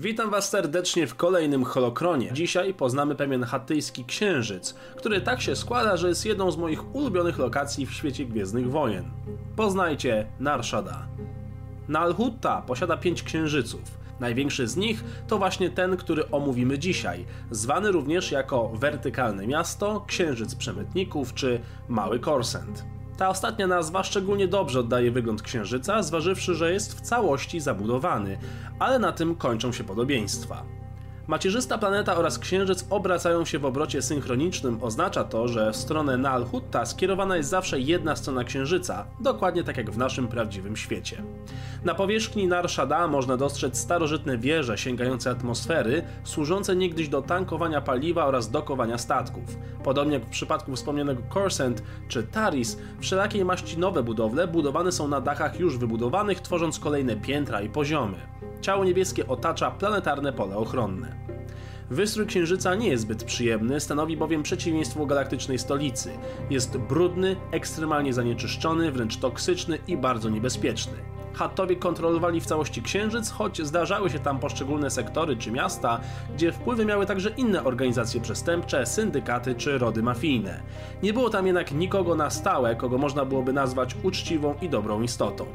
Witam Was serdecznie w kolejnym Holokronie. Dzisiaj poznamy pewien hatyjski księżyc, który tak się składa, że jest jedną z moich ulubionych lokacji w świecie Gwiezdnych Wojen. Poznajcie Narshada. Nalhutta posiada pięć księżyców. Największy z nich to właśnie ten, który omówimy dzisiaj, zwany również jako wertykalne miasto, księżyc przemytników czy mały Korsent. Ta ostatnia nazwa szczególnie dobrze oddaje wygląd księżyca, zważywszy, że jest w całości zabudowany, ale na tym kończą się podobieństwa. Macierzysta planeta oraz księżyc obracają się w obrocie synchronicznym. Oznacza to, że w stronę Nalhutta skierowana jest zawsze jedna strona księżyca, dokładnie tak jak w naszym prawdziwym świecie. Na powierzchni Nar Shaddaa można dostrzec starożytne wieże sięgające atmosfery, służące niegdyś do tankowania paliwa oraz dokowania statków. Podobnie jak w przypadku wspomnianego Corsent czy Taris, wszelakiej maści nowe budowle budowane są na dachach już wybudowanych, tworząc kolejne piętra i poziomy. Ciało niebieskie otacza planetarne pole ochronne. Wystrój Księżyca nie jest zbyt przyjemny, stanowi bowiem przeciwieństwo galaktycznej stolicy. Jest brudny, ekstremalnie zanieczyszczony, wręcz toksyczny i bardzo niebezpieczny. Hattowie kontrolowali w całości Księżyc, choć zdarzały się tam poszczególne sektory czy miasta, gdzie wpływy miały także inne organizacje przestępcze, syndykaty czy rody mafijne. Nie było tam jednak nikogo na stałe, kogo można byłoby nazwać uczciwą i dobrą istotą.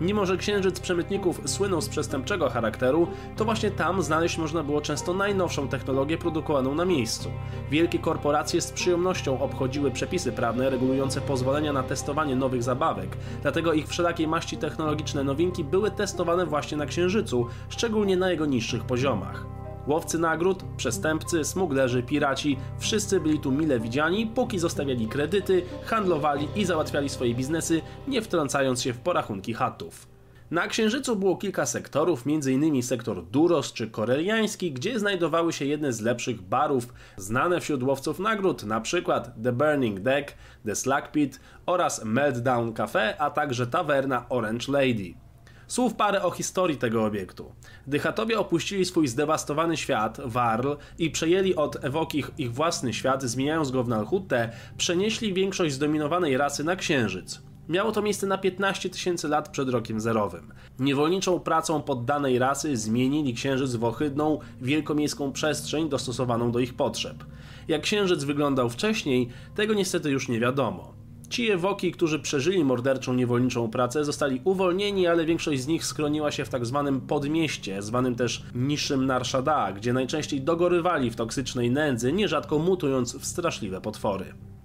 Mimo, że księżyc przemytników słynął z przestępczego charakteru, to właśnie tam znaleźć można było często najnowszą technologię produkowaną na miejscu. Wielkie korporacje z przyjemnością obchodziły przepisy prawne regulujące pozwolenia na testowanie nowych zabawek, dlatego ich wszelakiej maści technologiczne nowinki były testowane właśnie na księżycu, szczególnie na jego niższych poziomach. Łowcy nagród, przestępcy, smuglerzy, piraci, wszyscy byli tu mile widziani, póki zostawiali kredyty, handlowali i załatwiali swoje biznesy, nie wtrącając się w porachunki chatów. Na Księżycu było kilka sektorów, m.in. sektor Duros czy Koreliański, gdzie znajdowały się jedne z lepszych barów znane wśród łowców nagród, np. The Burning Deck, The Slack Pit oraz Meltdown Cafe, a także tawerna Orange Lady. Słów parę o historii tego obiektu. Gdy Chatowie opuścili swój zdewastowany świat, Warl, i przejęli od Ewokich ich własny świat, zmieniając go w Nalhuttę, przenieśli większość zdominowanej rasy na Księżyc. Miało to miejsce na 15 tysięcy lat przed rokiem zerowym. Niewolniczą pracą poddanej rasy zmienili księżyc w ohydną, wielkomiejską przestrzeń dostosowaną do ich potrzeb. Jak księżyc wyglądał wcześniej, tego niestety już nie wiadomo. Ci Ewoki, którzy przeżyli morderczą niewolniczą pracę, zostali uwolnieni, ale większość z nich skroniła się w tak zwanym podmieście, zwanym też niższym Narshada, gdzie najczęściej dogorywali w toksycznej nędzy, nierzadko mutując w straszliwe potwory.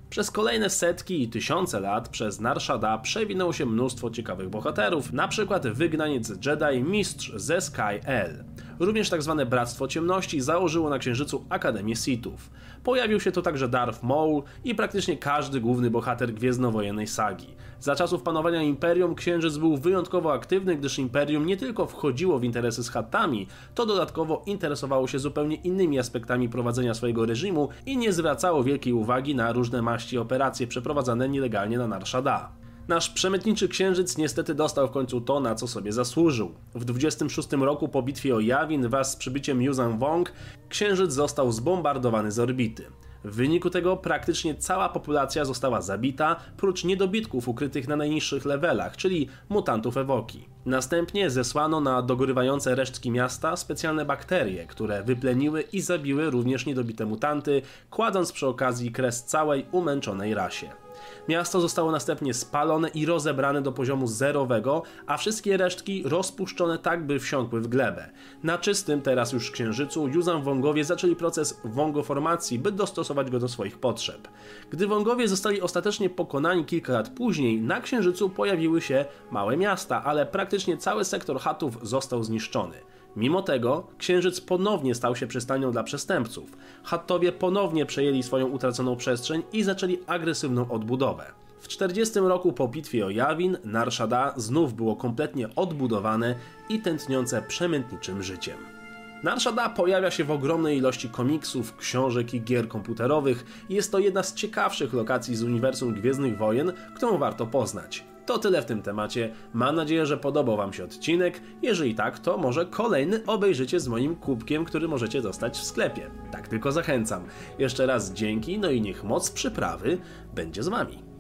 Przez kolejne setki i tysiące lat przez Narshada przewinęło się mnóstwo ciekawych bohaterów, na przykład wygnaniec Jedi Mistrz ze Sky L. Również tzw. Tak Bractwo Ciemności założyło na Księżycu Akademię Sithów. Pojawił się tu także Darth Maul i praktycznie każdy główny bohater gwiezdnowojennej sagi. Za czasów panowania Imperium Księżyc był wyjątkowo aktywny, gdyż Imperium nie tylko wchodziło w interesy z Hattami, to dodatkowo interesowało się zupełnie innymi aspektami prowadzenia swojego reżimu i nie zwracało wielkiej uwagi na różne maści operacje przeprowadzane nielegalnie na Nar Shaddaa. Nasz przemytniczy księżyc niestety dostał w końcu to, na co sobie zasłużył. W 26 roku po bitwie o Yavin wraz z przybyciem Yuzan Wong księżyc został zbombardowany z orbity. W wyniku tego praktycznie cała populacja została zabita, prócz niedobitków ukrytych na najniższych levelach, czyli mutantów Ewoki. Następnie zesłano na dogorywające resztki miasta specjalne bakterie, które wypleniły i zabiły również niedobite mutanty, kładąc przy okazji kres całej umęczonej rasie. Miasto zostało następnie spalone i rozebrane do poziomu zerowego, a wszystkie resztki rozpuszczone tak, by wsiąkły w glebę. Na czystym teraz już księżycu Juzan Wongowie zaczęli proces wongoformacji, by dostosować go do swoich potrzeb. Gdy Wongowie zostali ostatecznie pokonani kilka lat później, na księżycu pojawiły się małe miasta, ale praktycznie cały sektor chatów został zniszczony. Mimo tego Księżyc ponownie stał się przystanią dla przestępców. Hattowie ponownie przejęli swoją utraconą przestrzeń i zaczęli agresywną odbudowę. W 40 roku po bitwie o Jawin, Nar Shaddaa znów było kompletnie odbudowane i tętniące przemętniczym życiem. Nar Shaddaa pojawia się w ogromnej ilości komiksów, książek i gier komputerowych i jest to jedna z ciekawszych lokacji z uniwersum Gwiezdnych Wojen, którą warto poznać. To tyle w tym temacie. Mam nadzieję, że podobał Wam się odcinek. Jeżeli tak, to może kolejny obejrzycie z moim kubkiem, który możecie dostać w sklepie. Tak tylko zachęcam. Jeszcze raz dzięki, no i niech moc przyprawy będzie z Wami.